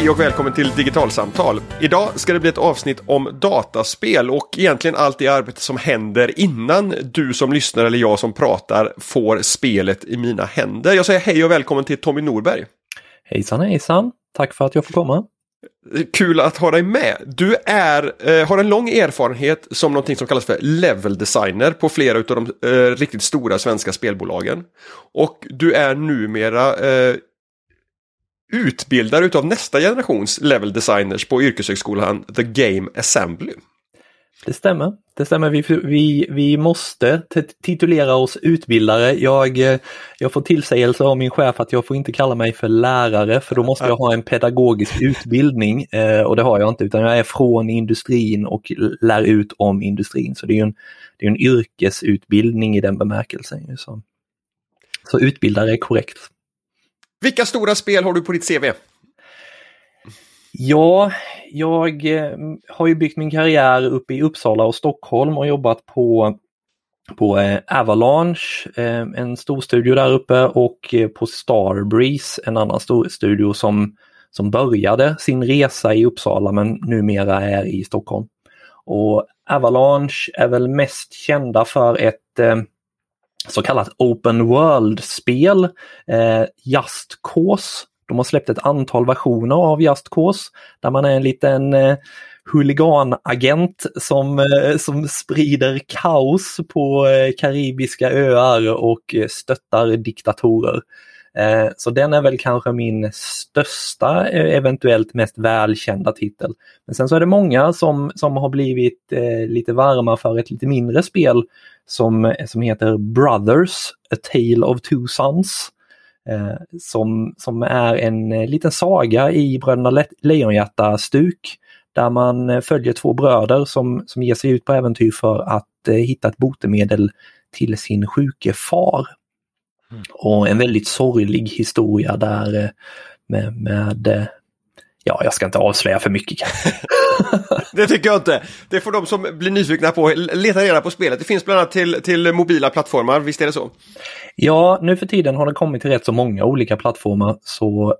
Hej och välkommen till Digitalsamtal. Idag ska det bli ett avsnitt om dataspel och egentligen allt det arbete som händer innan du som lyssnar eller jag som pratar får spelet i mina händer. Jag säger hej och välkommen till Tommy Norberg. Hejsan hejsan! Tack för att jag får komma. Kul att ha dig med. Du är, eh, har en lång erfarenhet som någonting som kallas för level designer på flera av de eh, riktigt stora svenska spelbolagen. Och du är numera eh, utbildare utav nästa generations level designers på yrkeshögskolan The Game Assembly. Det stämmer. Det stämmer. Vi, vi, vi måste titulera oss utbildare. Jag, eh, jag får tillsägelse av min chef att jag får inte kalla mig för lärare för då måste jag ha en pedagogisk utbildning eh, och det har jag inte utan jag är från industrin och lär ut om industrin. Så det är en, det är en yrkesutbildning i den bemärkelsen. Så, så utbildare är korrekt. Vilka stora spel har du på ditt CV? Ja, jag eh, har ju byggt min karriär uppe i Uppsala och Stockholm och jobbat på, på eh, Avalanche, eh, en stor studio där uppe och på Starbreeze, en annan stor studio som, som började sin resa i Uppsala men numera är i Stockholm. Och Avalanche är väl mest kända för ett så kallat Open World-spel, eh, Just Cause de har släppt ett antal versioner av Just Cause där man är en liten eh, huliganagent som, eh, som sprider kaos på eh, karibiska öar och eh, stöttar diktatorer. Eh, så den är väl kanske min största, eh, eventuellt mest välkända titel. Men sen så är det många som, som har blivit eh, lite varma för ett lite mindre spel som, som heter Brothers, A Tale of Two Sons. Som, som är en liten saga i Bröderna Lejonhjärta-stuk där man följer två bröder som, som ger sig ut på äventyr för att hitta ett botemedel till sin sjuke far. Mm. Och en väldigt sorglig historia där eh, med, med Ja, jag ska inte avslöja för mycket Det tycker jag inte. Det får de som blir nyfikna på leta reda på spelet. Det finns bland annat till, till mobila plattformar, visst är det så? Ja, nu för tiden har det kommit till rätt så många olika plattformar så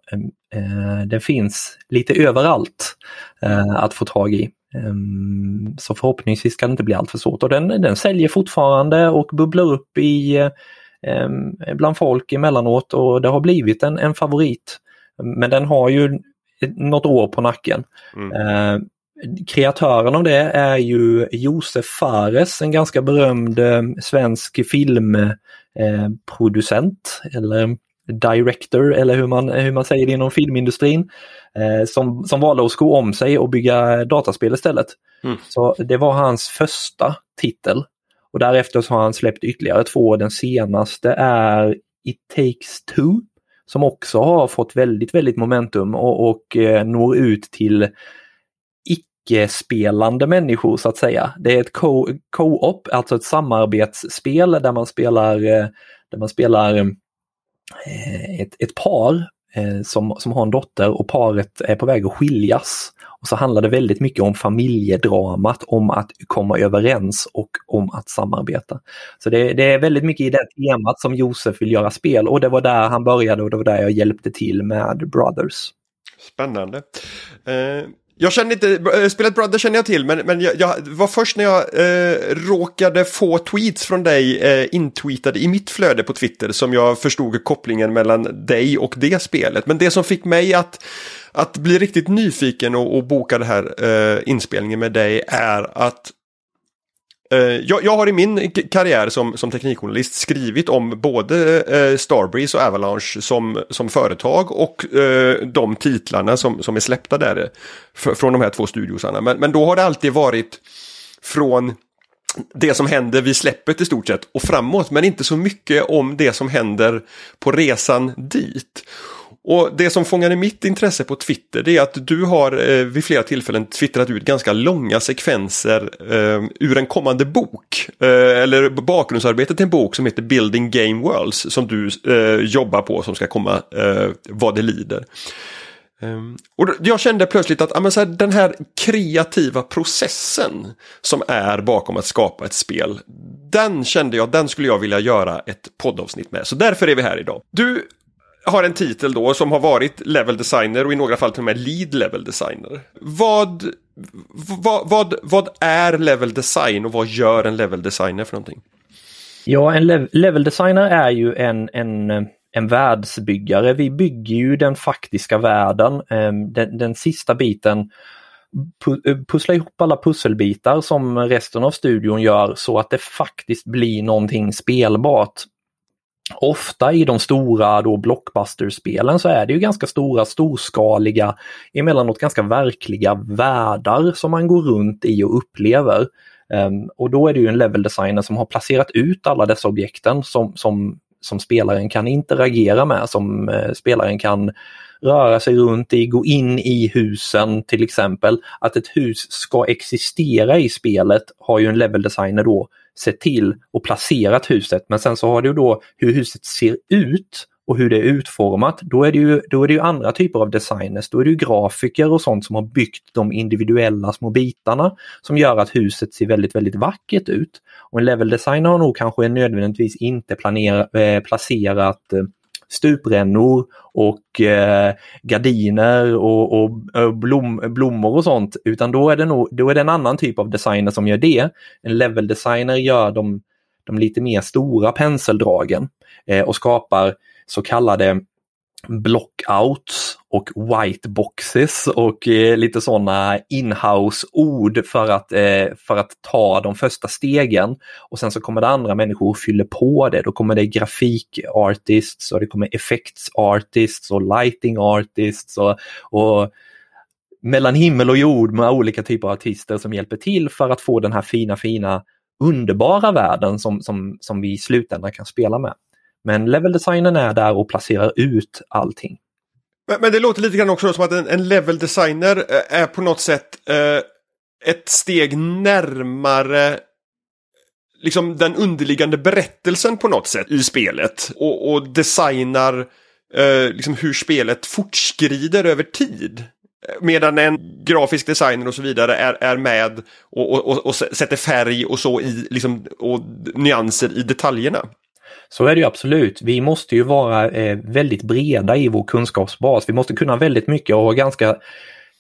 eh, det finns lite överallt eh, att få tag i. Um, så förhoppningsvis ska det inte bli allt för svårt och den, den säljer fortfarande och bubblar upp i um, bland folk emellanåt och det har blivit en, en favorit. Men den har ju något år på nacken. Mm. Eh, kreatören av det är ju Josef Fares, en ganska berömd eh, svensk filmproducent eh, eller director eller hur man, hur man säger det inom filmindustrin. Eh, som, som valde att sko om sig och bygga dataspel istället. Mm. Så det var hans första titel. Och därefter så har han släppt ytterligare två. Den senaste är It takes two som också har fått väldigt, väldigt momentum och, och eh, når ut till icke-spelande människor så att säga. Det är ett co-op, alltså ett samarbetsspel där man spelar, eh, där man spelar eh, ett, ett par Eh, som, som har en dotter och paret är på väg att skiljas. Och så handlar det väldigt mycket om familjedramat, om att komma överens och om att samarbeta. Så det, det, är väldigt mycket i det temat som Josef vill göra spel och det var där han började och det var där jag hjälpte till med Brothers. Spännande. Eh, jag känner inte, eh, spelet Brother känner jag till men, men jag, jag var först när jag eh, råkade få tweets från dig eh, intweetade i mitt flöde på Twitter som jag förstod kopplingen mellan dig och det spelet. Men det som fick mig att, att bli riktigt nyfiken och, och boka det här eh, inspelningen med dig är att Eh, jag, jag, har i min karriär som, som teknikjournalist skrivit om både eh, Starbreeze och Avalanche som, som företag och eh, de titlarna som, som är släppta där eh, för, från de här två studiosarna. Men, men då har det alltid varit från det som händer vid släppet i stort sett och framåt men inte så mycket om det som händer på resan dit. Och det som fångade mitt intresse på Twitter det är att du har eh, vid flera tillfällen twittrat ut ganska långa sekvenser eh, ur en kommande bok. Eh, eller bakgrundsarbetet till en bok som heter Building Game Worlds som du eh, jobbar på som ska komma eh, vad det lider. Ehm, och jag kände plötsligt att ah, så här, den här kreativa processen som är bakom att skapa ett spel. Den kände jag, den skulle jag vilja göra ett poddavsnitt med. Så därför är vi här idag. Du har en titel då som har varit level designer och i några fall till och med lead level designer. Vad, vad, vad, vad är level design och vad gör en level designer för någonting? Ja, en lev level designer är ju en, en, en världsbyggare. Vi bygger ju den faktiska världen. Ehm, den, den sista biten pussla ihop alla pusselbitar som resten av studion gör så att det faktiskt blir någonting spelbart. Ofta i de stora då blockbusterspelen så är det ju ganska stora, storskaliga, emellanåt ganska verkliga världar som man går runt i och upplever. Um, och då är det ju en level designer som har placerat ut alla dessa objekten som, som, som spelaren kan interagera med, som uh, spelaren kan röra sig runt i, gå in i husen till exempel. Att ett hus ska existera i spelet har ju en level designer då sett till och placerat huset. Men sen så har du då hur huset ser ut och hur det är utformat. Då är det ju, då är det ju andra typer av designers. Då är det ju grafiker och sånt som har byggt de individuella små bitarna som gör att huset ser väldigt, väldigt vackert ut. Och en level designer har nog kanske nödvändigtvis inte planera, eh, placerat eh, stuprännor och eh, gardiner och, och, och blom, blommor och sånt. Utan då är, det nog, då är det en annan typ av designer som gör det. En level designer gör de, de lite mer stora penseldragen eh, och skapar så kallade blockouts och white boxes och eh, lite sådana inhouse-ord för att, eh, för att ta de första stegen. Och sen så kommer det andra människor och fyller på det. Då kommer det grafikartists och det kommer effektsartists och lighting artists och, och mellan himmel och jord med olika typer av artister som hjälper till för att få den här fina, fina, underbara världen som, som, som vi i slutändan kan spela med. Men leveldesignen är där och placerar ut allting. Men, men, det låter lite grann också som att en, en eh, är på något sätt eh, ett steg närmare liksom den underliggande berättelsen på något sätt i spelet. Och, och designar eh, liksom hur spelet fortskrider över tid. Medan en grafisk designer och så vidare är, är med och, och, och, och sätter färg och så i liksom, och nyanser i detaljerna. Så är det ju absolut. Vi måste ju vara eh, väldigt breda i vår kunskapsbas. Vi måste kunna väldigt mycket och ha ganska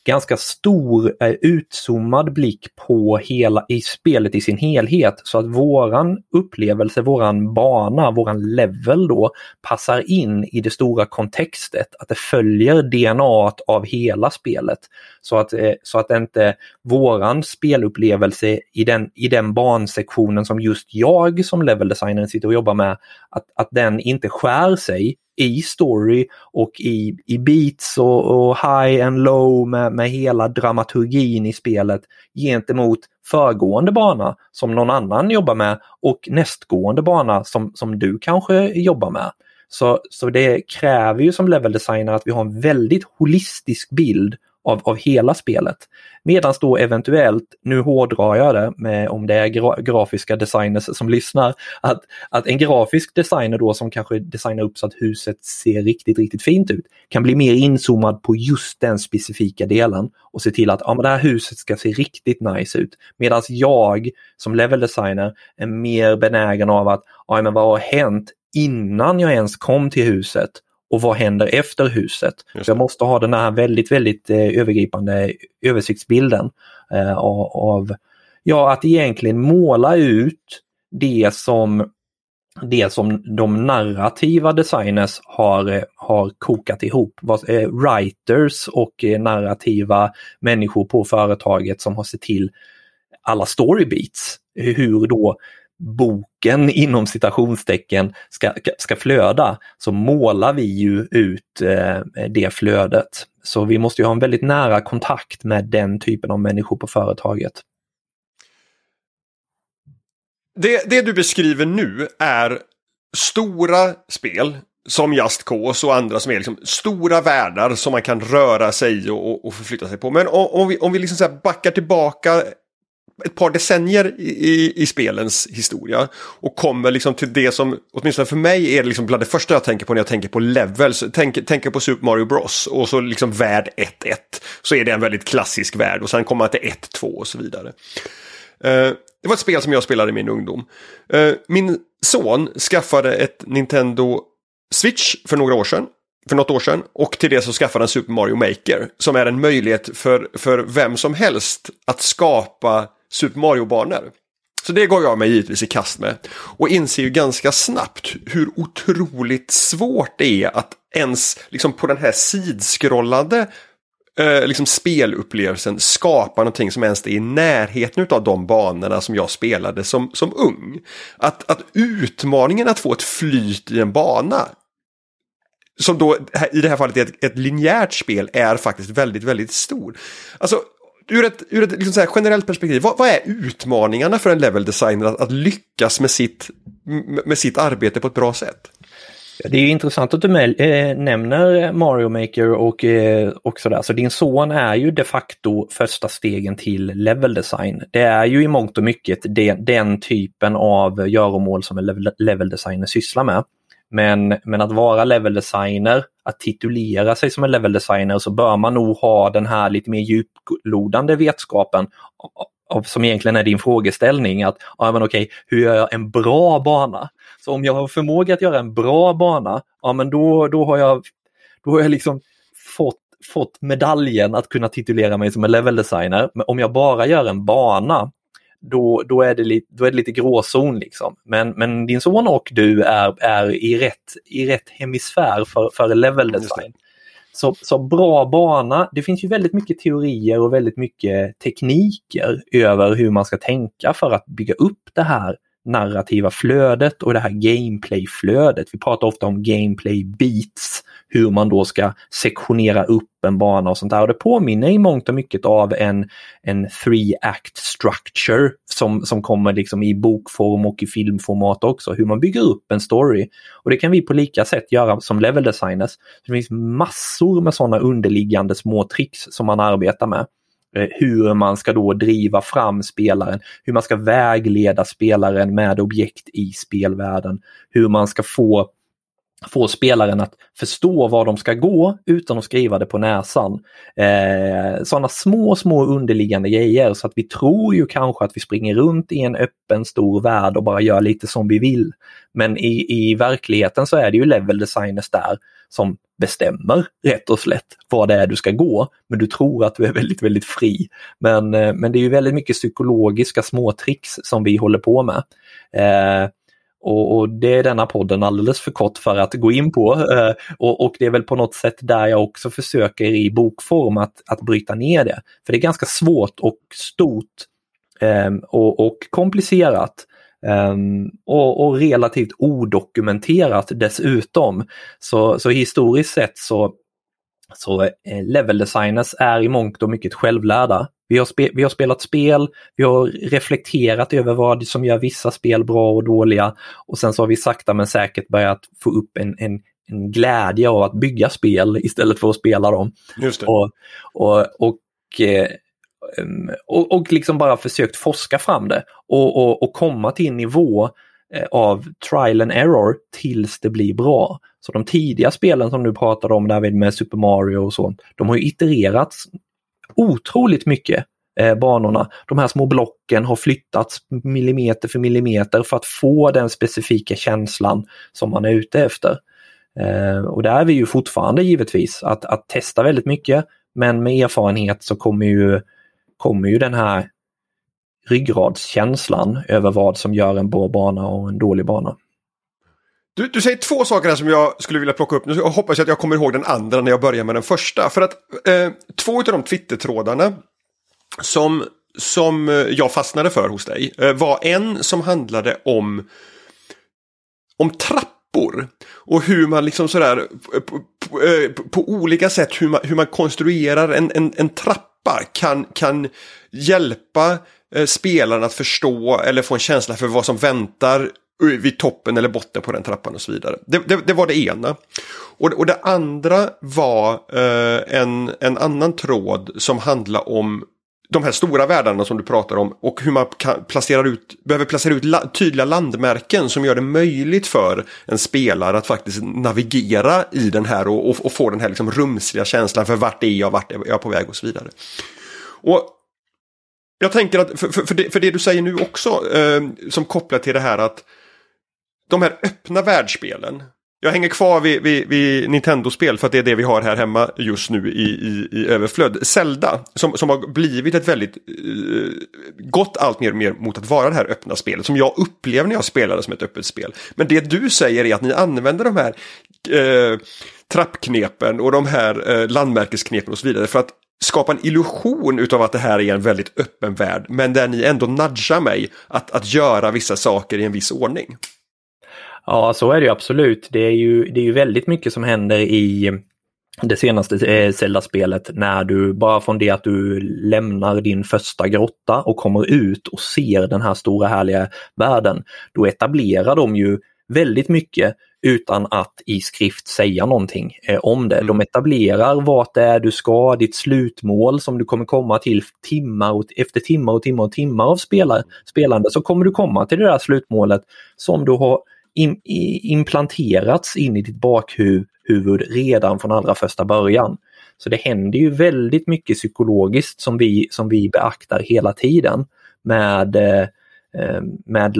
ganska stor eh, utzoomad blick på hela i spelet i sin helhet så att våran upplevelse, våran bana, våran level då passar in i det stora kontextet, att det följer DNA av hela spelet. Så att, eh, så att inte våran spelupplevelse i den, i den bansektionen som just jag som leveldesignern sitter och jobbar med, att, att den inte skär sig i story och i, i beats och, och high and low med, med hela dramaturgin i spelet gentemot föregående bana som någon annan jobbar med och nästgående bana som, som du kanske jobbar med. Så, så det kräver ju som level designer att vi har en väldigt holistisk bild av, av hela spelet. Medan då eventuellt, nu hårdrar jag det med om det är gra grafiska designers som lyssnar, att, att en grafisk designer då som kanske designar upp så att huset ser riktigt, riktigt fint ut kan bli mer inzoomad på just den specifika delen och se till att ja, men det här huset ska se riktigt nice ut. Medan jag som level designer är mer benägen av att ja, men vad har hänt innan jag ens kom till huset och vad händer efter huset. Jag måste ha den här väldigt, väldigt eh, övergripande översiktsbilden eh, av, ja, att egentligen måla ut det som det som de narrativa designers har, eh, har kokat ihop. Writers och narrativa människor på företaget som har sett till alla storybeats. Hur då boken inom citationstecken ska, ska flöda så målar vi ju ut eh, det flödet. Så vi måste ha en väldigt nära kontakt med den typen av människor på företaget. Det, det du beskriver nu är stora spel som Just Cause och andra som är liksom stora världar som man kan röra sig och, och förflytta sig på. Men om, om vi, om vi liksom så backar tillbaka ett par decennier i, i, spelens historia. Och kommer liksom till det som, åtminstone för mig, är liksom bland det första jag tänker på när jag tänker på levels. Tänk, tänker på Super Mario Bros. Och så liksom värld 1-1. Så är det en väldigt klassisk värld och sen kommer man till 1-2 och så vidare. Uh, det var ett spel som jag spelade i min ungdom. Uh, min son skaffade ett Nintendo Switch för några år sedan. för något år sedan. Och till det så skaffade han Super Mario Maker. Som är en möjlighet för, för vem som helst att skapa Super Mario-banor. Så det går jag mig givetvis i kast med. Och inser ju ganska snabbt hur otroligt svårt det är att ens liksom på den här sidskrollande eh, liksom spelupplevelsen skapa någonting som ens är i närheten av de banorna som jag spelade som, som ung. Att, att utmaningen att få ett flyt i en bana som då i det här fallet är ett, ett linjärt spel är faktiskt väldigt, väldigt stor. Alltså ur ett, ur ett liksom generellt perspektiv, vad, vad, är utmaningarna för en level designer att, att, lyckas med sitt, med sitt arbete på ett bra sätt? Det är intressant att du med, äh, eh, nämner Mario Maker och, äh, och sådär. Så din son är ju de facto första stegen till level design. Det är ju i mångt och mycket de, den typen av göromål som en level, level designer sysslar med. Men, men att vara level designer, att titulera sig som en level designer så bör man nog ha den här lite mer djuplodande vetskapen som egentligen är din frågeställning. att ja, men okej, Hur gör jag en bra bana? Så om jag har förmåga att göra en bra bana, ja men då, då har jag, då har jag liksom fått, fått medaljen att kunna titulera mig som en level designer. Men om jag bara gör en bana, då, då, är det lite, då är det lite gråzon. Liksom. Men, men din son och du är, är i, rätt, i rätt hemisfär för, för level design. Så, så bra bana, det finns ju väldigt mycket teorier och väldigt mycket tekniker över hur man ska tänka för att bygga upp det här narrativa flödet och det här gameplay-flödet. Vi pratar ofta om gameplay beats, hur man då ska sektionera upp en bana och sånt där. Och det påminner i mångt och mycket av en, en three act structure som, som kommer liksom i bokform och i filmformat också, hur man bygger upp en story. Och det kan vi på lika sätt göra som level designers. Det finns massor med sådana underliggande små tricks som man arbetar med. Eh, hur man ska då driva fram spelaren, hur man ska vägleda spelaren med objekt i spelvärlden, hur man ska få få spelaren att förstå var de ska gå utan att skriva det på näsan. Eh, Sådana små, små underliggande grejer så att vi tror ju kanske att vi springer runt i en öppen stor värld och bara gör lite som vi vill. Men i, i verkligheten så är det ju level designers där som bestämmer rätt och slätt vad det är du ska gå. Men du tror att du är väldigt, väldigt fri. Men, eh, men det är ju väldigt mycket psykologiska småtricks som vi håller på med. Eh, och, och, det är denna podden alldeles för kort för att gå in på. Eh, och, och, det är väl på något sätt där jag också försöker i bokform att, att bryta ner det. För det är ganska svårt och stort eh, och, och, komplicerat. Um, och, och, relativt odokumenterat dessutom. Så, så historiskt sett så, så eh, level designers är i mångt och mycket självlärda. Vi har, spe, vi har spelat spel, vi har reflekterat över vad som gör vissa spel bra och dåliga och sen så har vi sakta men säkert börjat få upp en, en, en glädje av att bygga spel istället för att spela dem. Just det. Och, och, och eh, och, och liksom bara försökt forska fram det och, och, och komma till en nivå eh, av trial and error tills det blir bra. Så de tidiga spelen som du pratade om David med Super Mario och sånt, de har ju itererats otroligt mycket eh, banorna. De här små blocken har flyttats millimeter för millimeter för att få den specifika känslan som man är ute efter. Eh, och där är vi ju fortfarande givetvis att, att testa väldigt mycket men med erfarenhet så kommer ju, kommer ju den här ryggradskänslan över vad som gör en bra bana och en dålig bana. Du, du säger två saker här som jag skulle vilja plocka upp. Nu hoppas jag att jag kommer ihåg den andra när jag börjar med den första. För att eh, två av de Twitter-trådarna som, som eh, jag fastnade för hos dig eh, var en som handlade om, om trappor. Och hur man liksom sådär på, på, eh, på olika sätt hur man, hur man konstruerar en, en, en trappa kan, kan hjälpa eh, spelaren att förstå eller få en känsla för vad som väntar vid toppen eller botten på den trappan och så vidare. Det, det, det var det ena. Och, och det andra var eh, en, en annan tråd som handlar om de här stora världarna som du pratar om och hur man kan placera ut, behöver placera ut la, tydliga landmärken som gör det möjligt för en spelare att faktiskt navigera i den här och, och, och få den här liksom rumsliga känslan för vart är jag, vart är jag på väg och så vidare. Och jag tänker att för, för, för, det, för det, du säger nu också eh, som kopplar till det här att de här öppna världsspelen Jag hänger kvar vid, vid, vid Nintendo-spel för att det är det vi har här hemma just nu i, i, i överflöd. Zelda, som, som har blivit ett väldigt, uh, gått allt mer och mer mot att vara det här öppna spelet som jag upplever när jag spelar det som ett öppet spel. Men det du säger är att ni använder de här uh, trappknepen och de här uh, landmärkesknepen och så vidare för att skapa en illusion utav att det här är en väldigt öppen värld, men där ni ändå nudgar mig att, att göra vissa saker i en viss ordning. Ja, så är det ju absolut. Det är ju, det är ju väldigt mycket som händer i det senaste eh, Zelda-spelet när du bara från det att du lämnar din första grotta och kommer ut och ser den här stora härliga världen, då etablerar de ju väldigt mycket utan att i skrift säga någonting eh, om det. De mm. etablerar vart det är du ska, ditt slutmål som du kommer komma till timmar och, efter timmar och timmar och timmar av spelar, spelande så kommer du komma till det där slutmålet som du har in, implanterats in i ditt bakhuvud redan från allra första början. Så det händer ju väldigt mycket psykologiskt som vi, som vi beaktar hela tiden med eh, eh med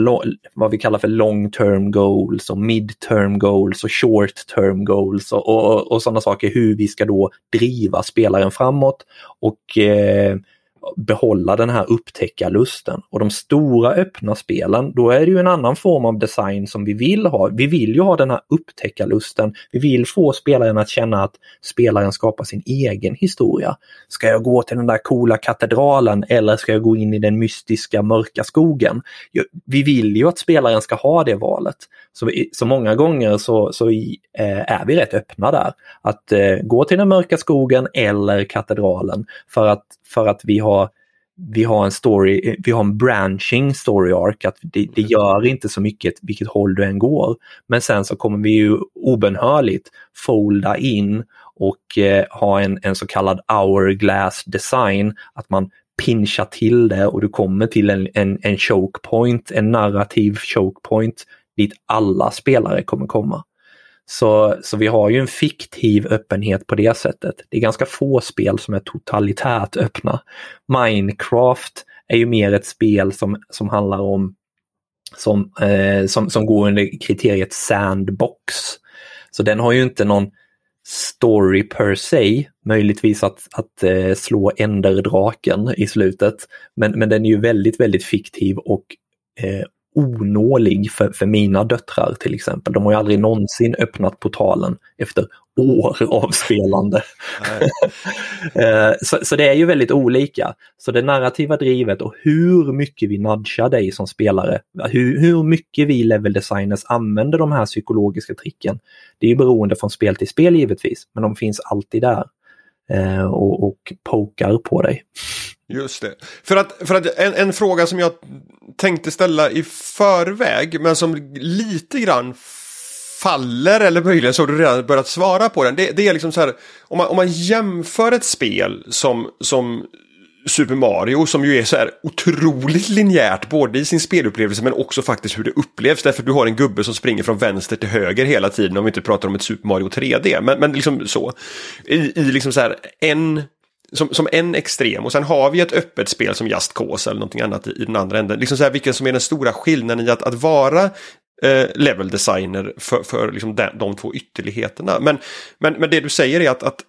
vad vi kallar för long term goals och mid term goals och short term goals och, och, och sådana saker, hur vi ska då driva spelaren framåt och eh, behålla den här upptäckarlusten. Och de stora öppna spelen, då är det ju en annan form av design som vi vill ha. Vi vill ju ha den här upptäckarlusten. Vi vill få spelaren att känna att spelaren skapar sin egen historia. Ska jag gå till den där coola katedralen eller ska jag gå in i den mystiska mörka skogen? Vi vill ju att spelaren ska ha det valet. Så, så många gånger så, så eh, är vi rätt öppna där. Att eh, gå till den mörka skogen eller katedralen för att, för att vi har vi har en story, eh, vi har en branching story arc, att det, det, gör inte så mycket vilket håll du än går. Men sen så kommer vi ju obenhörligt folda in och eh, ha en, en så kallad hourglass design, att man pinchar till det och du kommer till en, en, en choke point, en narrativ choke point dit alla spelare kommer komma. Så, så vi har ju en fiktiv öppenhet på det sättet. Det är ganska få spel som är totalitärt öppna. Minecraft är ju mer ett spel som, som handlar om som, eh, som, som går under kriteriet sandbox. Så den har ju inte någon story per se, möjligtvis att, att eh, slå änderdraken i slutet. Men, men den är ju väldigt, väldigt fiktiv och eh, onålig för, för mina döttrar till exempel. De har ju aldrig någonsin öppnat portalen efter år av spelande. Eh, så, så, det är ju väldigt olika. Så det narrativa drivet och hur mycket vi nudgar dig som spelare, hur, hur mycket vi level designers använder de här psykologiska tricken, det är ju beroende från spel till spel givetvis, men de finns alltid där eh, och, och pokar på dig. Just det. För att, för att en, en, fråga som jag tänkte ställa i förväg men som lite grann faller eller möjligen så har du redan börjat svara på den. Det, det är liksom så här om man, om man jämför ett spel som, som Super Mario som ju är så här otroligt linjärt både i sin spelupplevelse men också faktiskt hur det upplevs därför att du har en gubbe som springer från vänster till höger hela tiden om vi inte pratar om ett Super Mario 3D. Men, men liksom så. I, i liksom så här en som, som en extrem och sen har vi ett öppet spel som Just Cause eller någonting annat i, i den andra änden. Liksom så här, vilken som är den stora skillnaden i att, att vara eh, level designer för, för liksom de, de två ytterligheterna. Men, men, men det du säger är att, att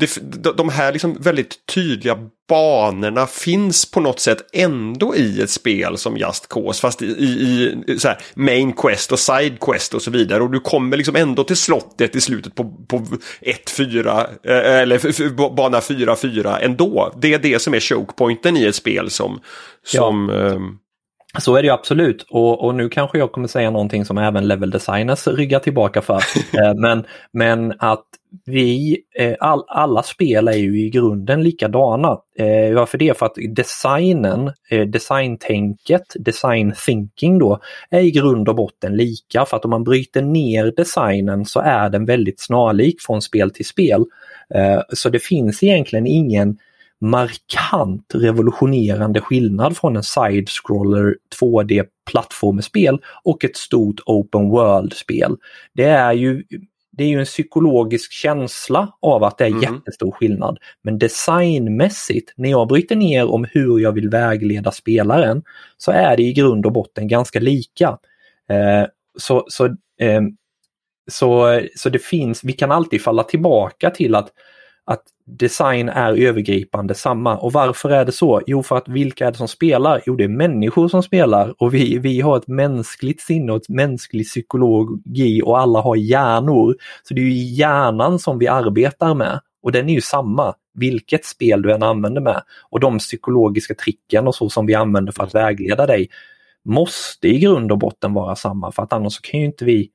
det, de här liksom väldigt tydliga banorna finns på något sätt ändå i ett spel som Just Cause. Fast i, i, i så här, main quest och side quest och så vidare. Och du kommer liksom ändå till slottet i slutet på, på 1-4 eh, eller bana 4-4 ändå. Det är det som är chokepointen i ett spel som... som ja. Så är det ju absolut och, och, nu kanske jag kommer säga någonting som även level designers ryggar tillbaka för. Eh, men, men att vi, eh, all, alla spel är ju i grunden likadana. Eh, varför det? För att designen, designtänket, design thinking då, är i grund och botten lika. För att om man bryter ner designen så är den väldigt snarlik från spel till spel. Så det finns egentligen ingen markant revolutionerande skillnad från en side-scroller 2D plattformsspel och ett stort open world-spel. Det är ju det är ju en psykologisk känsla av att det är mm. jättestor skillnad. Men designmässigt, när jag bryter ner om hur jag vill vägleda spelaren, så är det i grund och botten ganska lika. Eh, så så eh, så, så det finns, vi kan alltid falla tillbaka till att, att design är övergripande samma. Och varför är det så? Jo, för att vilka är det som spelar? Jo, det är människor som spelar och vi, vi har ett mänskligt sinne och ett mänsklig psykologi och alla har hjärnor. Så det är ju hjärnan som vi arbetar med och den är ju samma vilket spel du än använder med. Och de psykologiska tricken och så som vi använder för att vägleda dig måste i grund och botten vara samma för att annars kan ju inte vi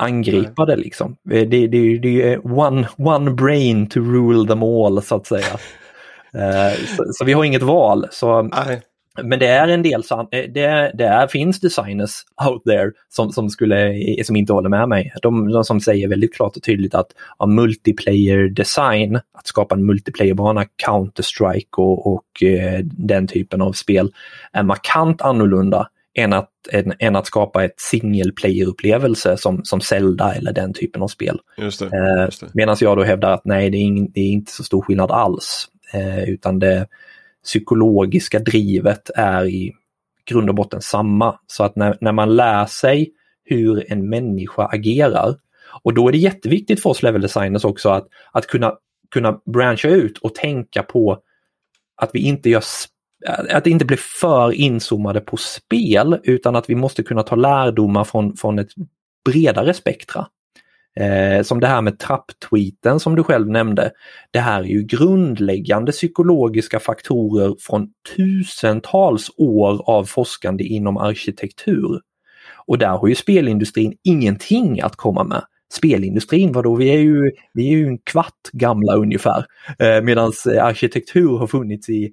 angripa det liksom. Det, det, det, är one, one brain to rule them all så att säga. Uh, så, så, vi har inget val. Så, Nej. Men det är en del, eh, det, det är, finns designers out there som, som, skulle, som inte håller med mig. De, de som säger väldigt klart och tydligt att ja, multiplayer design, att skapa en multiplayerbana, Counter-Strike och, och eh, den typen av spel är markant annorlunda än att, än, än att skapa ett single player-upplevelse som, som Zelda eller den typen av spel. Just eh, just. Medan jag då hävdar att nej, det är, ing, det är inte så stor skillnad alls. Eh, utan det psykologiska drivet är i grund och botten samma. Så att när, när man lär sig hur en människa agerar och då är det jätteviktigt för oss level designers också att, att kunna, kunna branscha ut och tänka på att vi inte gör att inte bli för inzoomade på spel utan att vi måste kunna ta lärdomar från, från ett bredare spektra. Eh, som det här med trapptweeten som du själv nämnde. Det här är ju grundläggande psykologiska faktorer från tusentals år av forskande inom arkitektur. Och där har ju spelindustrin ingenting att komma med. Spelindustrin, vadå, vi är ju, vi är ju en kvart gamla ungefär. Eh, Medan eh, arkitektur har funnits i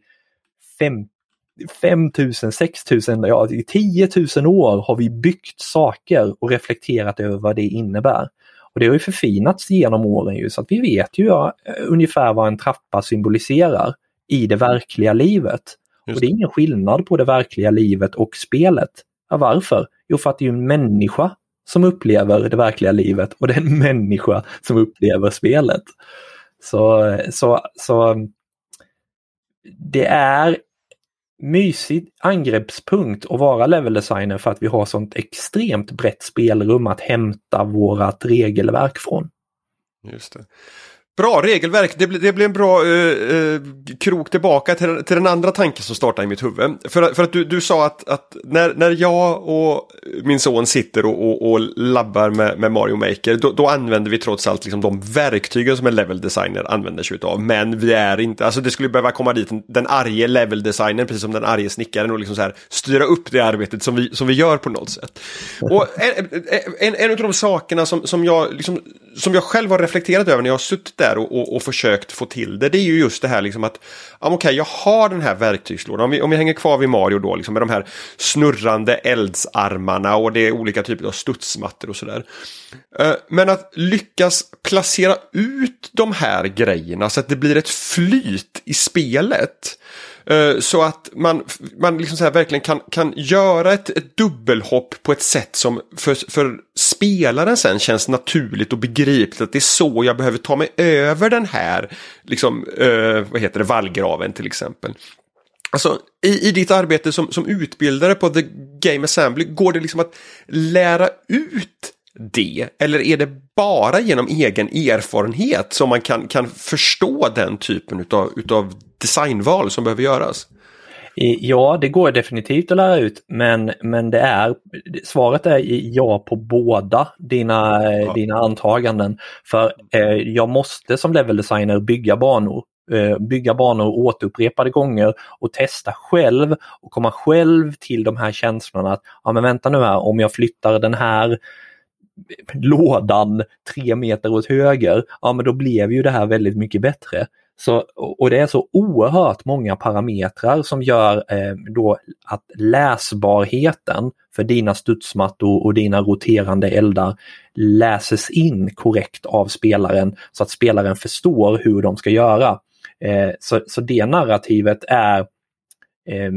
5000, 6000, ja 10 000 år har vi byggt saker och reflekterat över vad det innebär. Och det har ju förfinats genom åren ju så att vi vet ju ja, ungefär vad en trappa symboliserar i det verkliga livet. Just. Och det är ingen skillnad på det verkliga livet och spelet. Ja, varför? Jo, för att det är en människa som upplever det verkliga livet och det är en människa som upplever spelet. Så, så, så det är mysig angreppspunkt att vara leveldesigner för att vi har sånt extremt brett spelrum att hämta vårat regelverk från. Just det. Bra regelverk, det, blir, det blir en bra eh, eh, krok tillbaka till, till den andra tanken som startade i mitt huvud. För, för att du, du sa att, att när, när jag och min son sitter och, och, och labbar med, med, Mario Maker då, då, använder vi trots allt liksom de verktygen som en level designer använder sig av. Men vi är inte, alltså det skulle behöva komma dit den arge level designern precis som den arge snickaren och liksom så här styra upp det arbetet som vi, som vi gör på något sätt. Och en, en, en av de sakerna som, som, jag, liksom, som jag själv har reflekterat över när jag har suttit där där och, och, och, försökt få till det. Det är ju just det här liksom att, ja, okej, okay, jag har den här verktygslådan. Om vi, om vi hänger kvar vid Mario då, liksom med de här snurrande eldsarmarna och det är olika typer av studsmattor och sådär. Eh, men att lyckas placera ut de här grejerna så att det blir ett flyt i spelet. Eh, så att man, man liksom så verkligen kan, kan göra ett, ett dubbelhopp på ett sätt som för, för spelaren sen känns naturligt och begripligt. Att det är så jag behöver ta mig över den här liksom, eh, vad heter det, vallgraven till exempel. Alltså, i, i ditt arbete som, som utbildare på The Game Assembly, går det liksom att lära ut det? Eller är det bara genom egen erfarenhet som man kan, kan förstå den typen utav, utav designval som behöver göras? Ja, det går definitivt att lära ut, men, men det är, svaret är ja på båda dina, ja. dina antaganden. För eh, jag måste som level designer bygga banor eh, bygga banor återupprepade gånger och testa själv och komma själv till de här känslorna att ja men vänta nu här, om jag flyttar den här lådan tre meter åt höger, ja men då blev ju det här väldigt mycket bättre. Så, och det är så oerhört många parametrar som gör eh, då att läsbarheten för dina studsmattor och dina roterande eldar läses in korrekt av spelaren så att spelaren förstår hur de ska göra. Eh, så, så det narrativet är eh,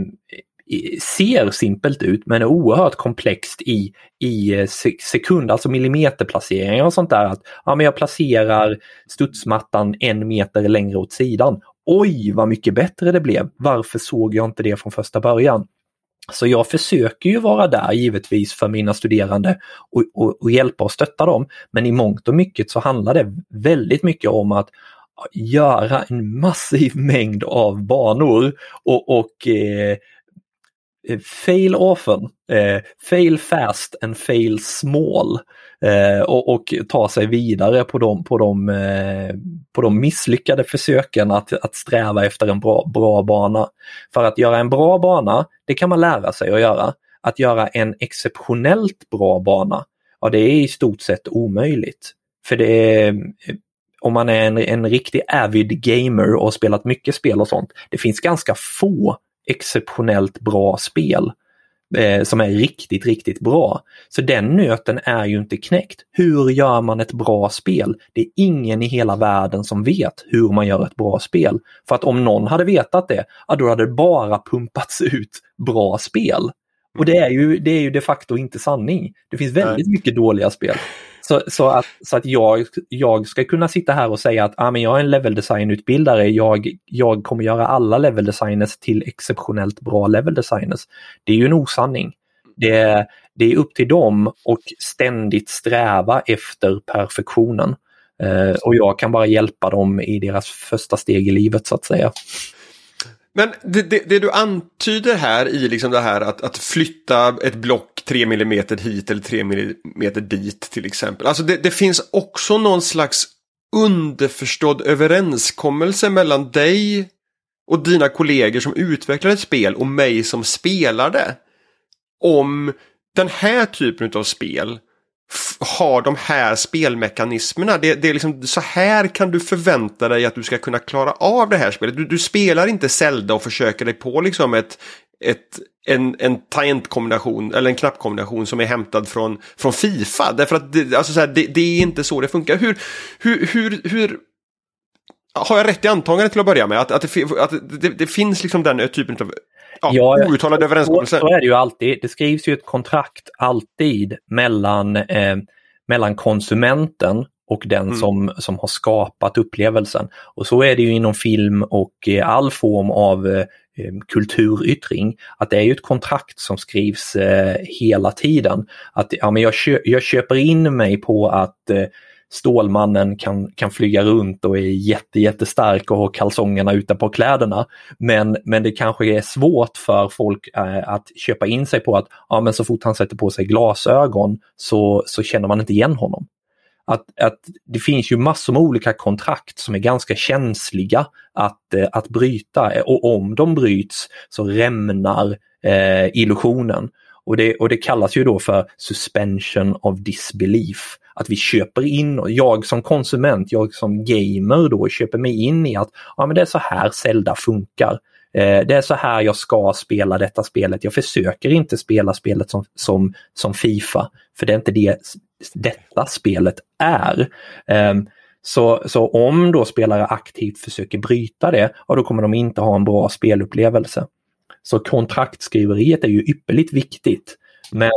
ser simpelt ut men är oerhört komplext i, i eh, sekund, alltså millimeterplaceringar och sånt där. Att, ja, men jag placerar studsmattan en meter längre åt sidan. Oj, vad mycket bättre det blev! Varför såg jag inte det från första början? Så jag försöker ju vara där givetvis för mina studerande och, och, och, hjälpa och stötta dem. Men i mångt och mycket så handlar det väldigt mycket om att göra en massiv mängd av banor och, och eh, fail often, eh, fail fast and fail small eh, och, och, ta sig vidare på de, på de, eh, på de misslyckade försöken att, att sträva efter en bra, bra bana. För att göra en bra bana, det kan man lära sig att göra. Att göra en exceptionellt bra bana, ja det är i stort sett omöjligt. För det är, eh, om man är en, en riktig avid gamer och har spelat mycket spel och sånt, det finns ganska få exceptionellt bra spel eh, som är riktigt, riktigt bra. Så den nöten är ju inte knäckt. Hur gör man ett bra spel? Det är ingen i hela världen som vet hur man gör ett bra spel. För att om någon hade vetat det, ja, då hade det bara pumpats ut bra spel. Och det är ju, det är ju de facto inte sanning. Det finns väldigt Nej. mycket dåliga spel. Så, så, att, så att jag, jag ska kunna sitta här och säga att ah, men jag är en level design-utbildare, jag, jag kommer göra alla level designers till exceptionellt bra level designers. Det är ju en osanning. Det, det är upp till dem och ständigt sträva efter perfektionen. Eh, och jag kan bara hjälpa dem i deras första steg i livet så att säga. Men det, det, det, du antyder här i liksom det här att, att flytta ett block 3 mm hit eller 3 mm dit till exempel. Alltså det, det finns också någon slags underförstådd överenskommelse mellan dig och dina kollegor som utvecklar ett spel och mig som spelar det. Om den här typen av spel har de här spelmekanismerna. Det, det, är liksom så här kan du förvänta dig att du ska kunna klara av det här spelet. Du, du spelar inte Zelda och försöker dig på liksom ett, ett, en, en tangentkombination eller en knappkombination som är hämtad från, från Fifa. Därför att det, alltså så här, det, det, är inte så det funkar. Hur, hur, hur, hur har jag rätt i antagandet till att börja med? Att, att, det, att det, det finns liksom den typen av ja, ja, outtalade överenskommelser. Så, så är det ju alltid. Det skrivs ju ett kontrakt alltid mellan, eh, mellan konsumenten och den mm. som, som har skapat upplevelsen. Och så är det ju inom film och eh, all form av eh, kulturyttring. Att det är ju ett kontrakt som skrivs eh, hela tiden. Att ja, men jag, kö jag köper in mig på att eh, Stålmannen kan, kan flyga runt och är jätte, jättestark och har kalsongerna ute på kläderna. Men, men det kanske är svårt för folk eh, att köpa in sig på att ja, men så fort han sätter på sig glasögon så, så känner man inte igen honom. Att, att det finns ju massor med olika kontrakt som är ganska känsliga att, eh, att bryta och om de bryts så rämnar eh, illusionen. Och det, och det kallas ju då för suspension of disbelief att vi köper in, jag som konsument, jag som gamer då köper mig in i att ja, men det är så här Zelda funkar. Eh, det är så här jag ska spela detta spelet. Jag försöker inte spela spelet som, som, som Fifa, för det är inte det detta spelet är. Eh, så, så om då spelare aktivt försöker bryta det, ja, då kommer de inte ha en bra spelupplevelse. Så kontraktskriveriet är ju ypperligt viktigt. Men,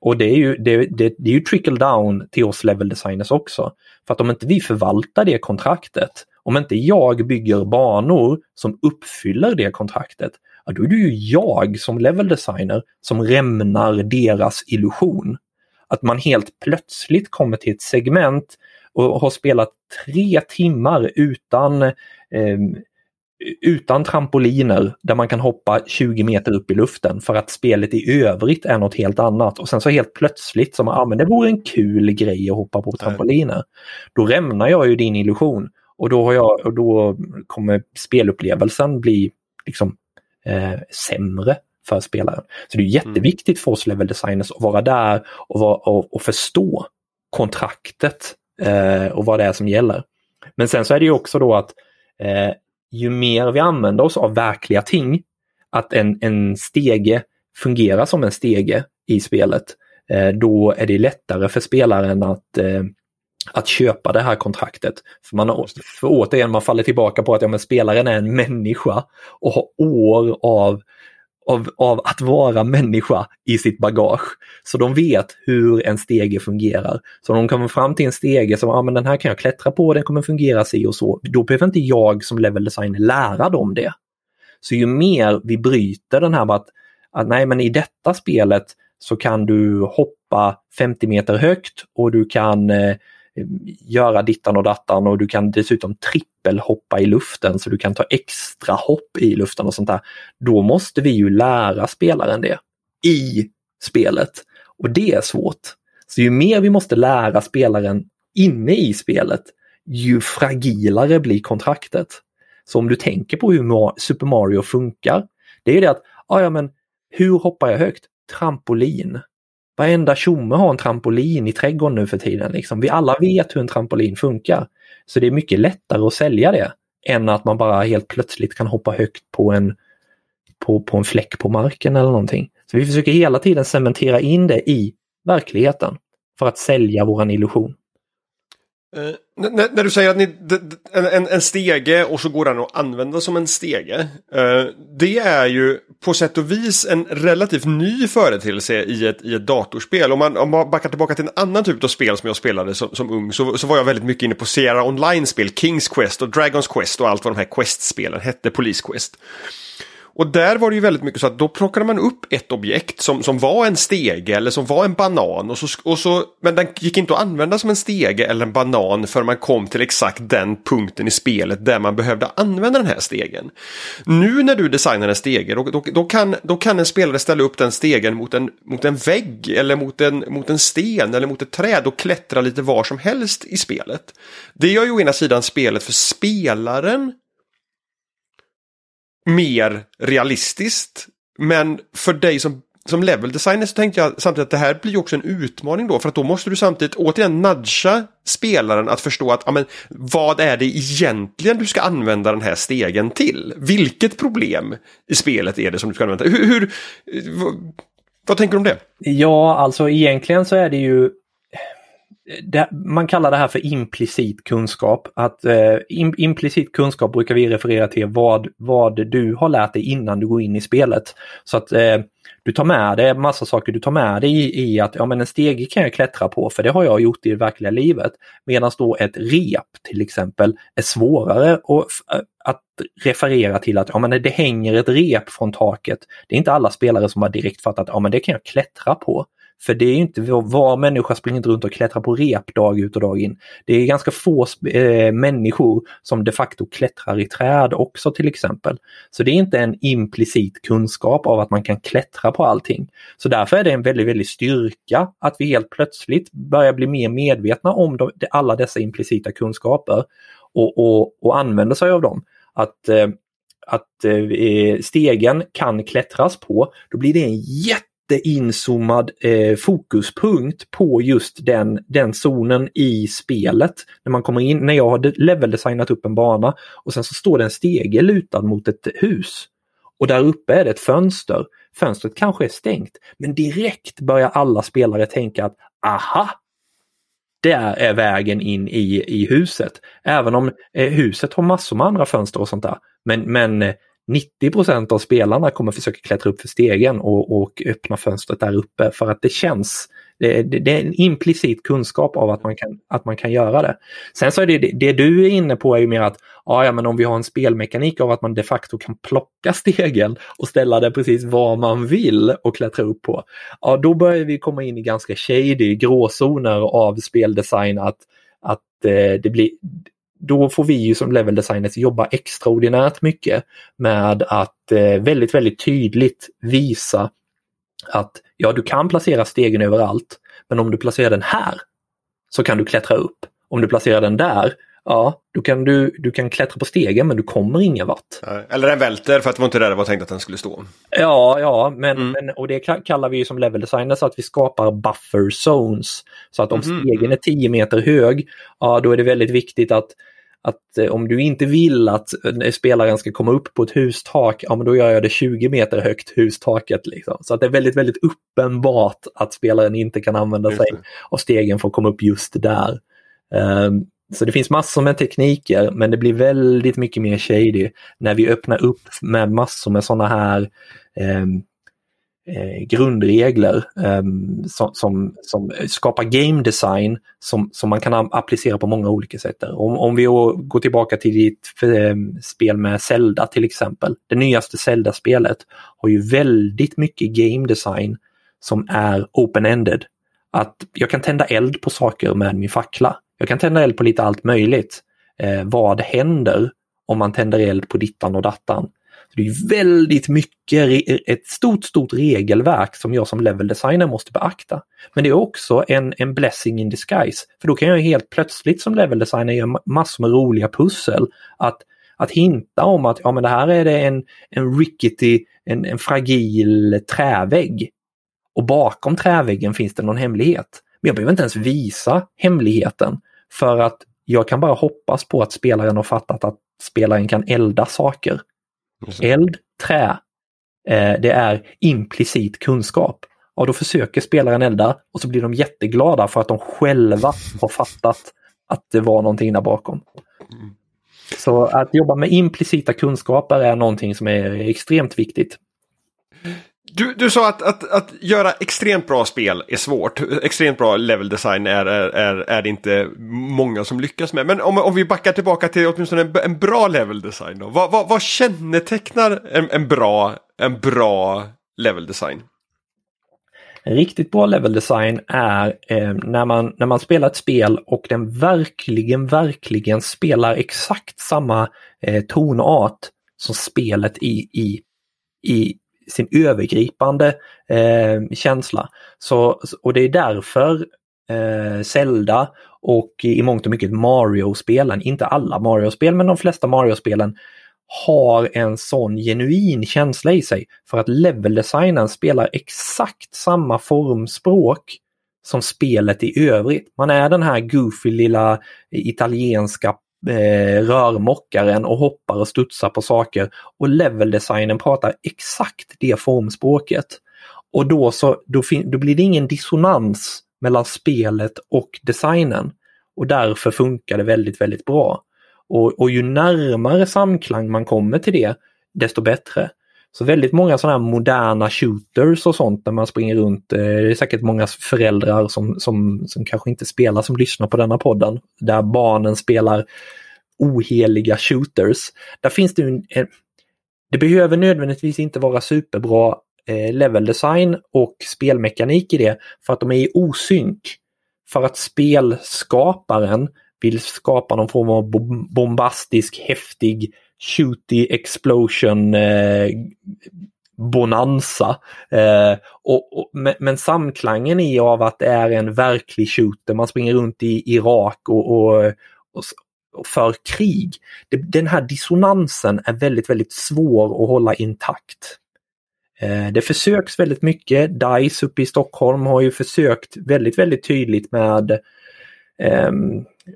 och det är, ju, det, det, det är ju trickle down till oss level designers också. För att om inte vi förvaltar det kontraktet, om inte jag bygger banor som uppfyller det kontraktet, ja, då är det ju jag som level designer som rämnar deras illusion. Att man helt plötsligt kommer till ett segment och har spelat tre timmar utan eh, utan trampoliner där man kan hoppa 20 meter upp i luften för att spelet i övrigt är något helt annat. Och sen så helt plötsligt som ah, men det vore en kul grej att hoppa på trampoliner. Då rämnar jag ju din illusion och då, har jag, och då kommer spelupplevelsen bli liksom, eh, sämre för spelaren. Så det är jätteviktigt för oss level designers att vara där och, vara, och, och förstå kontraktet eh, och vad det är som gäller. Men sen så är det ju också då att eh, ju mer vi använder oss av verkliga ting, att en, en stege fungerar som en stege i spelet, eh, då är det lättare för spelaren att eh, att köpa det här kontraktet. För, man, för återigen, man faller tillbaka på att ja, men spelaren är en människa och har år av av, av att vara människa i sitt bagage. Så de vet hur en stege fungerar. Så de kommer fram till en stege som, ja men den här kan jag klättra på, den kommer fungera si och så. Då behöver inte jag som level designer lära dem det. Så ju mer vi bryter den här att att nej men i detta spelet så kan du hoppa 50 meter högt och du kan eh, göra dittan och dattan och du kan dessutom trippelhoppa i luften så du kan ta extra hopp i luften och sånt där. Då måste vi ju lära spelaren det i spelet. Och det är svårt. Så ju mer vi måste lära spelaren inne i spelet, ju fragilare blir kontraktet. Så om du tänker på hur Super Mario funkar, det är det att, ah, ja men hur hoppar jag högt? Trampolin. Varenda tjomme har en trampolin i trädgården nu för tiden. Liksom. Vi alla vet hur en trampolin funkar. Så det är mycket lättare att sälja det än att man bara helt plötsligt kan hoppa högt på en, på, på en fläck på marken eller någonting. Så vi försöker hela tiden cementera in det i verkligheten för att sälja våran illusion. Eh, uh, när, när, du säger att ni, en, en, en, stege och så går den att använda som en stege. Uh, det är ju på sätt och vis en relativt ny företeelse i ett, i ett datorspel. Om man, om man backar tillbaka till en annan typ av spel som jag spelade som, som ung så, så var jag väldigt mycket inne på Sierra Online-spel, Kings Quest och Dragons Quest och allt vad de här Quest-spelen hette, Police Quest. Och där var det ju väldigt mycket så att då plockade man upp ett objekt som, som var en stege eller som var en banan. Och så, och så, men den gick inte att använda som en stege eller en banan förrän man kom till exakt den punkten i spelet där man behövde använda den här stegen. Nu när du designar en stege då, då, då, kan, då kan en spelare ställa upp den stegen mot en, mot en vägg eller mot en, mot en sten eller mot ett träd och klättra lite var som helst i spelet. Det gör ju å ena sidan spelet för spelaren mer realistiskt. Men för dig som, som level designer så tänkte jag samtidigt att det här blir också en utmaning då. För att då måste du samtidigt återigen nudga spelaren att förstå att amen, vad är det egentligen du ska använda den här stegen till? Vilket problem i spelet är det som du ska använda? Hur, hur vad, vad tänker du om det? Ja, alltså egentligen så är det ju det, man kallar det här för implicit kunskap. Att eh, implicit kunskap brukar vi referera till vad, vad du har lärt dig innan du går in i spelet. Så att eh, du tar med dig massa saker du tar med dig i, i, att ja, men en stege kan jag klättra på för det har jag gjort i det verkliga livet. Medan då ett rep till exempel är svårare att, eh, att referera till att ja, men det hänger ett rep från taket. Det är inte alla spelare som har direkt fattat att ja, men det kan jag klättra på. För det är inte var människa springer inte runt och klättrar på rep dag ut och dag in. Det är ganska få eh, människor som de facto klättrar i träd också till exempel. Så det är inte en implicit kunskap av att man kan klättra på allting. Så därför är det en väldigt, väldigt styrka att vi helt plötsligt börjar bli mer medvetna om de, alla dessa implicita kunskaper och, och, och använder sig av dem. Att eh, att eh, eh stegen kan klättras på, då blir det en jätte jätteinzoomad eh, fokuspunkt på just den, den zonen i spelet. När man kommer in, när jag har leveldesignat upp en bana och sen så står det en stege lutad mot ett hus. Och där uppe är det ett fönster. Fönstret kanske är stängt, men direkt börjar alla spelare tänka att aha, där är vägen in i, i huset. Även om eh, huset har massor med andra fönster och sånt där. Men, men eh, 90% av spelarna kommer försöka klättra upp för stegen och, och öppna fönstret där uppe för att det känns det, det, det, är en implicit kunskap av att man kan, att man kan göra det. Sen så är det, det du är inne på är ju mer att ja, men om vi har en spelmekanik av att man de facto kan plocka stegen och ställa det precis var man vill och klättra upp på. Ja, då börjar vi komma in i ganska shady gråzoner av speldesign att, att eh, det blir då får vi ju som level designers jobba extraordinärt mycket med att eh, väldigt, väldigt tydligt visa att ja, du kan placera stegen överallt, men om du placerar den här så kan du klättra upp. Om du placerar den där, ja, då kan du, du kan klättra på stegen men du kommer ingen vart. Eller den välter för att det var inte där det var tänkt att den skulle stå. Ja, ja, men, mm. men och det kallar vi som level designers att vi skapar buffer zones. Så att om mm. stegen är 10 meter hög, ja då är det väldigt viktigt att att eh, om du inte vill att eh, spelaren ska komma upp på ett hustak, ja men då gör jag det 20 meter högt, hustaket. Liksom. Så att det är väldigt, väldigt uppenbart att spelaren inte kan använda sig av stegen för att komma upp just där. Um, så det finns massor med tekniker men det blir väldigt mycket mer shady när vi öppnar upp med massor med sådana här ehm, eh, grundregler eh, som, som, som, skapar game design som, som man kan applicera på många olika sätt. Om, om vi går tillbaka till ditt ehm, spel med Zelda till exempel. Det nyaste Zelda-spelet har ju väldigt mycket game design som är open-ended. Att jag kan tända eld på saker med min fackla. Jag kan tända eld på lite allt möjligt. Eh, vad händer om man tänder eld på dittan och dattan? det är väldigt mycket, ett stort, stort regelverk som jag som level designer måste beakta. Men det är också en, en blessing in disguise. För då kan jag helt plötsligt som level designer göra massor med roliga pussel. Att, att hinta om att ja, men det här är det en, en rickety, en, en fragil trävägg. Och bakom träväggen finns det någon hemlighet. Men jag behöver inte ens visa hemligheten. För att jag kan bara hoppas på att spelaren har fattat att spelaren kan elda saker. Eld, trä, eh, det är implicit kunskap. Och då försöker spelaren elda och så blir de jätteglada för att de själva har fattat att det var någonting där bakom. Mm. Så att jobba med implicita kunskaper är någonting som är extremt viktigt. Du, du sa att, att, att göra extremt bra spel är svårt. Extremt bra level design är, är, är det inte många som lyckas med. Men om, om vi backar tillbaka till åtminstone en, en bra level design då. Vad, vad, vad kännetecknar en, en, bra, en bra level design? En riktigt bra level design är eh, när, man, när man spelar ett spel och den verkligen, verkligen spelar exakt samma eh, tonart som spelet i, i, i sin övergripande eh, känsla. Så, och det är därför eh, Zelda och i mångt och mycket Mario-spelen, inte alla Mario-spel men de flesta Mario-spelen har en sån genuin känsla i sig för att leveldesignen spelar exakt samma formspråk som spelet i övrigt. Man är den här goofy lilla italienska eh, rörmockaren och hoppar och studsar på saker och leveldesignen pratar exakt det formspråket. Och då, så, då, då blir det ingen dissonans mellan spelet och designen. Och därför funkar det väldigt, väldigt bra. Och, och ju närmare samklang man kommer till det, desto bättre. Så väldigt många sådana här moderna shooters och sånt när man springer runt. Eh, det är säkert många föräldrar som, som, som kanske inte spelar som lyssnar på denna podden. Där barnen spelar oheliga shooters. Där finns det en, det behöver nödvändigtvis inte vara superbra eh, level design och spelmekanik i det för att de är i osynk. För att spelskaparen vill skapa någon form av bombastisk, häftig shooty explosion eh, bonanza. Eh, och, och, men, samklangen i av att det är en verklig shooter, man springer runt i Irak och, och, och för krig. Det, den här dissonansen är väldigt, väldigt svår att hålla intakt. Eh, det försöks väldigt mycket. DICE uppe i Stockholm har ju försökt väldigt, väldigt tydligt med eh,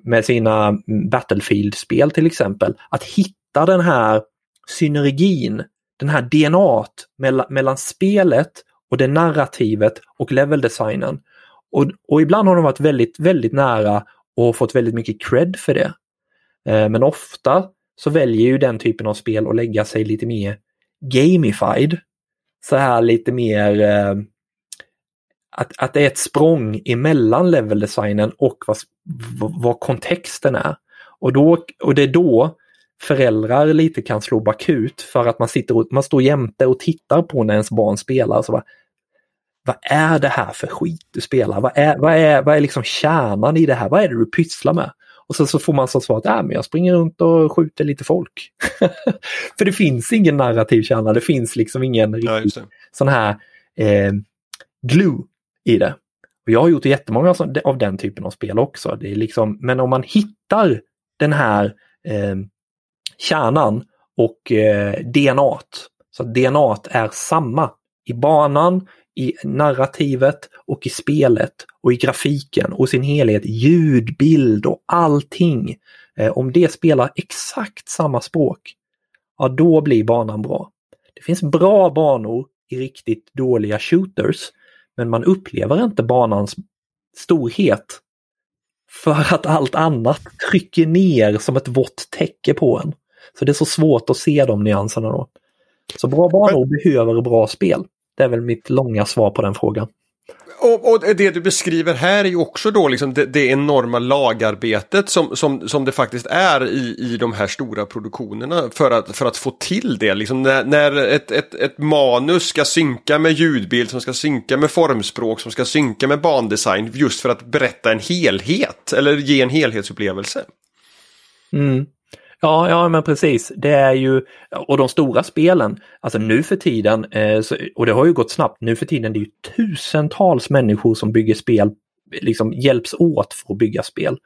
med sina Battlefield-spel till exempel, att hitta hitta den här synergin, den här DNA mellan, mellan spelet och det narrativet och leveldesignen. Och, och ibland har de varit väldigt, väldigt nära och fått väldigt mycket cred för det. Eh, men ofta så väljer ju den typen av spel att lägga sig lite mer gamified. Så här lite mer eh, att, att det är ett språng emellan leveldesignen och vad, vad kontexten är. Och, då, och det är då föräldrar lite kan slå bakut för att man, sitter och, man står jämte och tittar på när ens barn spelar. Så bara, vad är det här för skit du spelar? Vad är, vad är, vad är liksom kärnan i det här? Vad är det du pysslar med? Och sen så får man så svar att äh, men jag springer runt och skjuter lite folk. för det finns ingen narrativ kärna, det finns liksom ingen ja, sån här eh, glue i det. Och jag har gjort jättemånga av den typen av spel också. Det är liksom, men om man hittar den här eh, kärnan och eh, DNA. Så DNA är samma i banan, i narrativet och i spelet och i grafiken och sin helhet, ljud, bild och allting. Eh, om det spelar exakt samma språk, ja då blir banan bra. Det finns bra banor i riktigt dåliga shooters, men man upplever inte banans storhet för att allt annat trycker ner som ett vått täcke på en. Så det är så svårt att se de nyanserna då. Så bra banor behöver bra spel. Det är väl mitt långa svar på den frågan. Och, och, det du beskriver här är ju också då liksom det, det enorma lagarbetet som, som, som det faktiskt är i, i de här stora produktionerna för att, för att få till det. Liksom när, när ett, ett, ett manus ska synka med ljudbild, som ska synka med formspråk, som ska synka med bandesign just för att berätta en helhet eller ge en helhetsupplevelse. Mm. Ja, ja men precis. Det är ju, och de stora spelen, alltså nu för tiden, eh, och det har ju gått snabbt, nu för tiden det är ju tusentals människor som bygger spel, liksom hjälps åt för att bygga spel.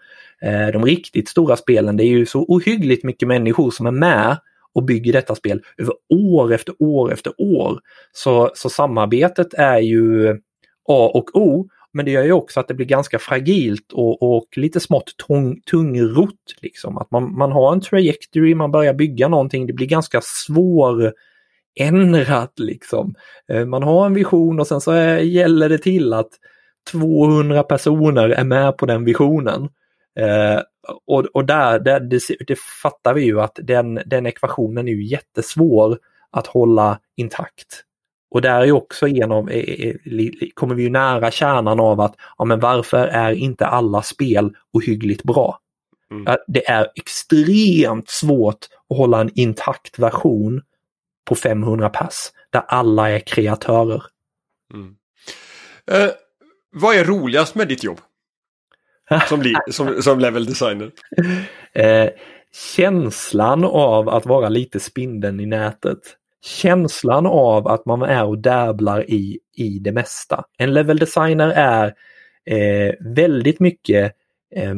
Eh, de riktigt stora spelen, det är ju så ohyggligt mycket människor som är med och bygger detta spel över år efter år efter år. Så, så samarbetet är ju A och O men det gör ju också att det blir ganska fragilt och, och lite smått tung, tungrott. Liksom. Att man, man har en trajectory, man börjar bygga någonting, det blir ganska svår ändrat liksom. Eh, man har en vision och sen så är, gäller det till att 200 personer är med på den visionen. Eh, och, och där, där det, det, fattar vi ju att den, den ekvationen är ju jättesvår att hålla intakt. Och där är också genom, kommer vi ju nära kärnan av att ja, men varför är inte alla spel ohyggligt bra? Mm. Det är extremt svårt att hålla en intakt version på 500 pass där alla är kreatörer. Mm. Eh, vad är roligast med ditt jobb? Som, som, som level designer? Eh, känslan av att vara lite spindeln i nätet känslan av att man är och dabblar i, i det mesta. En level designer är eh, väldigt mycket eh,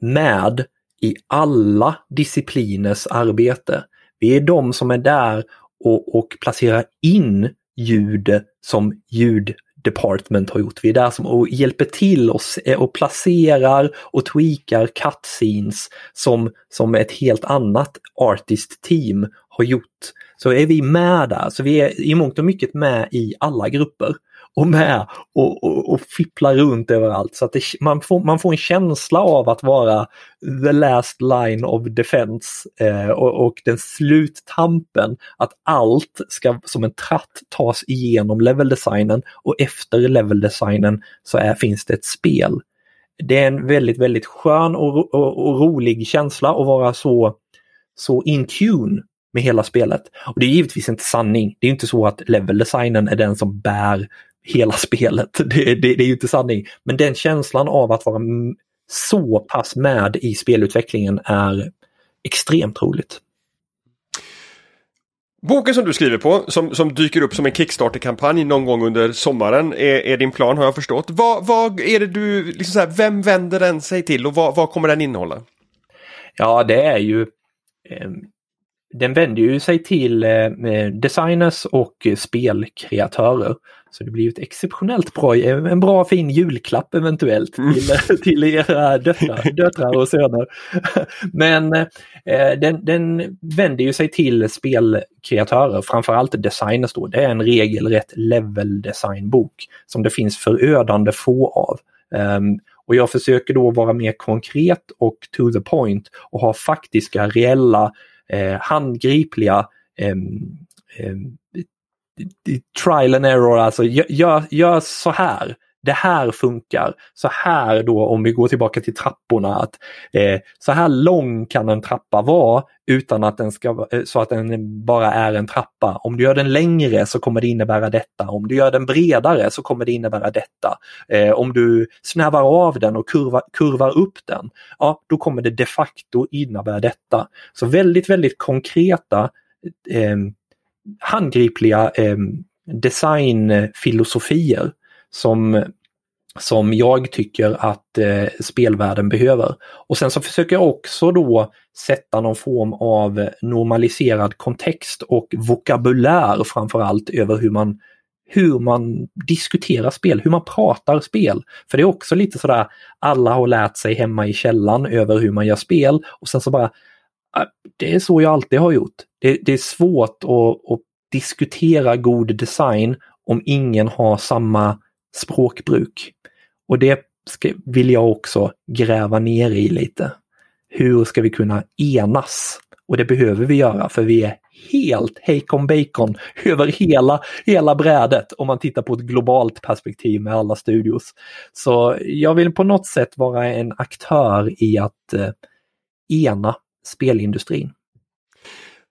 med i alla discipliners arbete. Vi är de som är där och, och placerar in ljud som ljud department har gjort. Vi är där som och hjälper till oss eh, och placerar och tweakar cutscenes som, som ett helt annat artist team har gjort. Så är vi med där, så vi är i mångt och mycket med i alla grupper och med och, och, och fipplar runt överallt. Så att det, man, får, man får en känsla av att vara the last line of defense eh, och, och, den sluttampen. Att allt ska som en tratt tas igenom leveldesignen och efter leveldesignen så är, finns det ett spel. Det är en väldigt, väldigt skön och, och, och rolig känsla att vara så, så in tune med hela spelet. Och Det är givetvis inte sanning. Det är inte så att leveldesignen är den som bär hela spelet. Det, det, det är ju inte sanning. Men den känslan av att vara så pass med i spelutvecklingen är extremt roligt. Boken som du skriver på, som, som dyker upp som en Kickstarter-kampanj någon gång under sommaren, är, är, din plan har jag förstått. Vad, vad är det du, liksom så här, vem vänder den sig till och vad, vad kommer den innehålla? Ja, det är ju eh, den vänder ju sig till eh, designers och spelkreatörer. Så det blir ett exceptionellt bra, en bra fin julklapp eventuellt mm. till, till era döttrar, döttrar och söner. Men eh, den, den vänder ju sig till spelkreatörer, framförallt designers då. Det är en regelrätt level designbok som det finns förödande få av. Um, och jag försöker då vara mer konkret och to the point och ha faktiska reella eh, handgripliga eh, eh, trial and error, alltså gör, gör så här. Det här funkar. Så här då om vi går tillbaka till trapporna. att eh, Så här lång kan en trappa vara utan att den ska eh, så att den bara är en trappa. Om du gör den längre så kommer det innebära detta. Om du gör den bredare så kommer det innebära detta. Eh, om du snävar av den och kurvar, kurvar upp den, ja då kommer det de facto innebära detta. Så väldigt, väldigt konkreta eh, handgripliga eh, designfilosofier som, som jag tycker att eh, spelvärlden behöver. Och sen så försöker jag också då sätta någon form av normaliserad kontext och vokabulär framförallt över hur man hur man diskuterar spel, hur man pratar spel. För det är också lite sådär, alla har lärt sig hemma i källan över hur man gör spel och sen så bara, ah, det är så jag alltid har gjort. Det, det är svårt att, att diskutera god design om ingen har samma språkbruk. Och det ska, vill jag också gräva ner i lite. Hur ska vi kunna enas Och det behöver vi göra för vi är helt hejkon bacon över hela, hela brädet om man tittar på ett globalt perspektiv med alla studios. Så jag vill på något sätt vara en aktör i att eh, ena spelindustrin.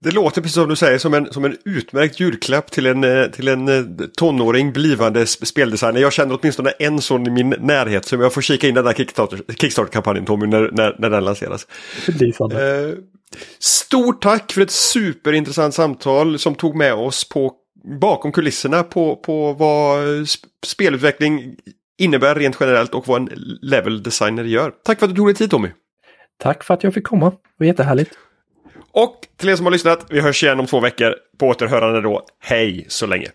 Det låter precis som du säger som en, som en utmärkt julklapp till en, eh, till en eh, tonåring blivande speldesigner. Jag känner åtminstone en sån i min närhet som jag får kika in den där Kickstarter-kampanjen Tommy när, när, när den lanseras. Eh, stort tack för ett superintressant samtal som tog med oss på bakom kulisserna på, på vad spelutveckling innebär rent generellt och vad en level designer gör. Tack för att du tog dig tid Tommy! Tack för att jag fick komma, det var jättehärligt! Och till er som har lyssnat, vi hörs igen om två veckor. På återhörande då. Hej så länge!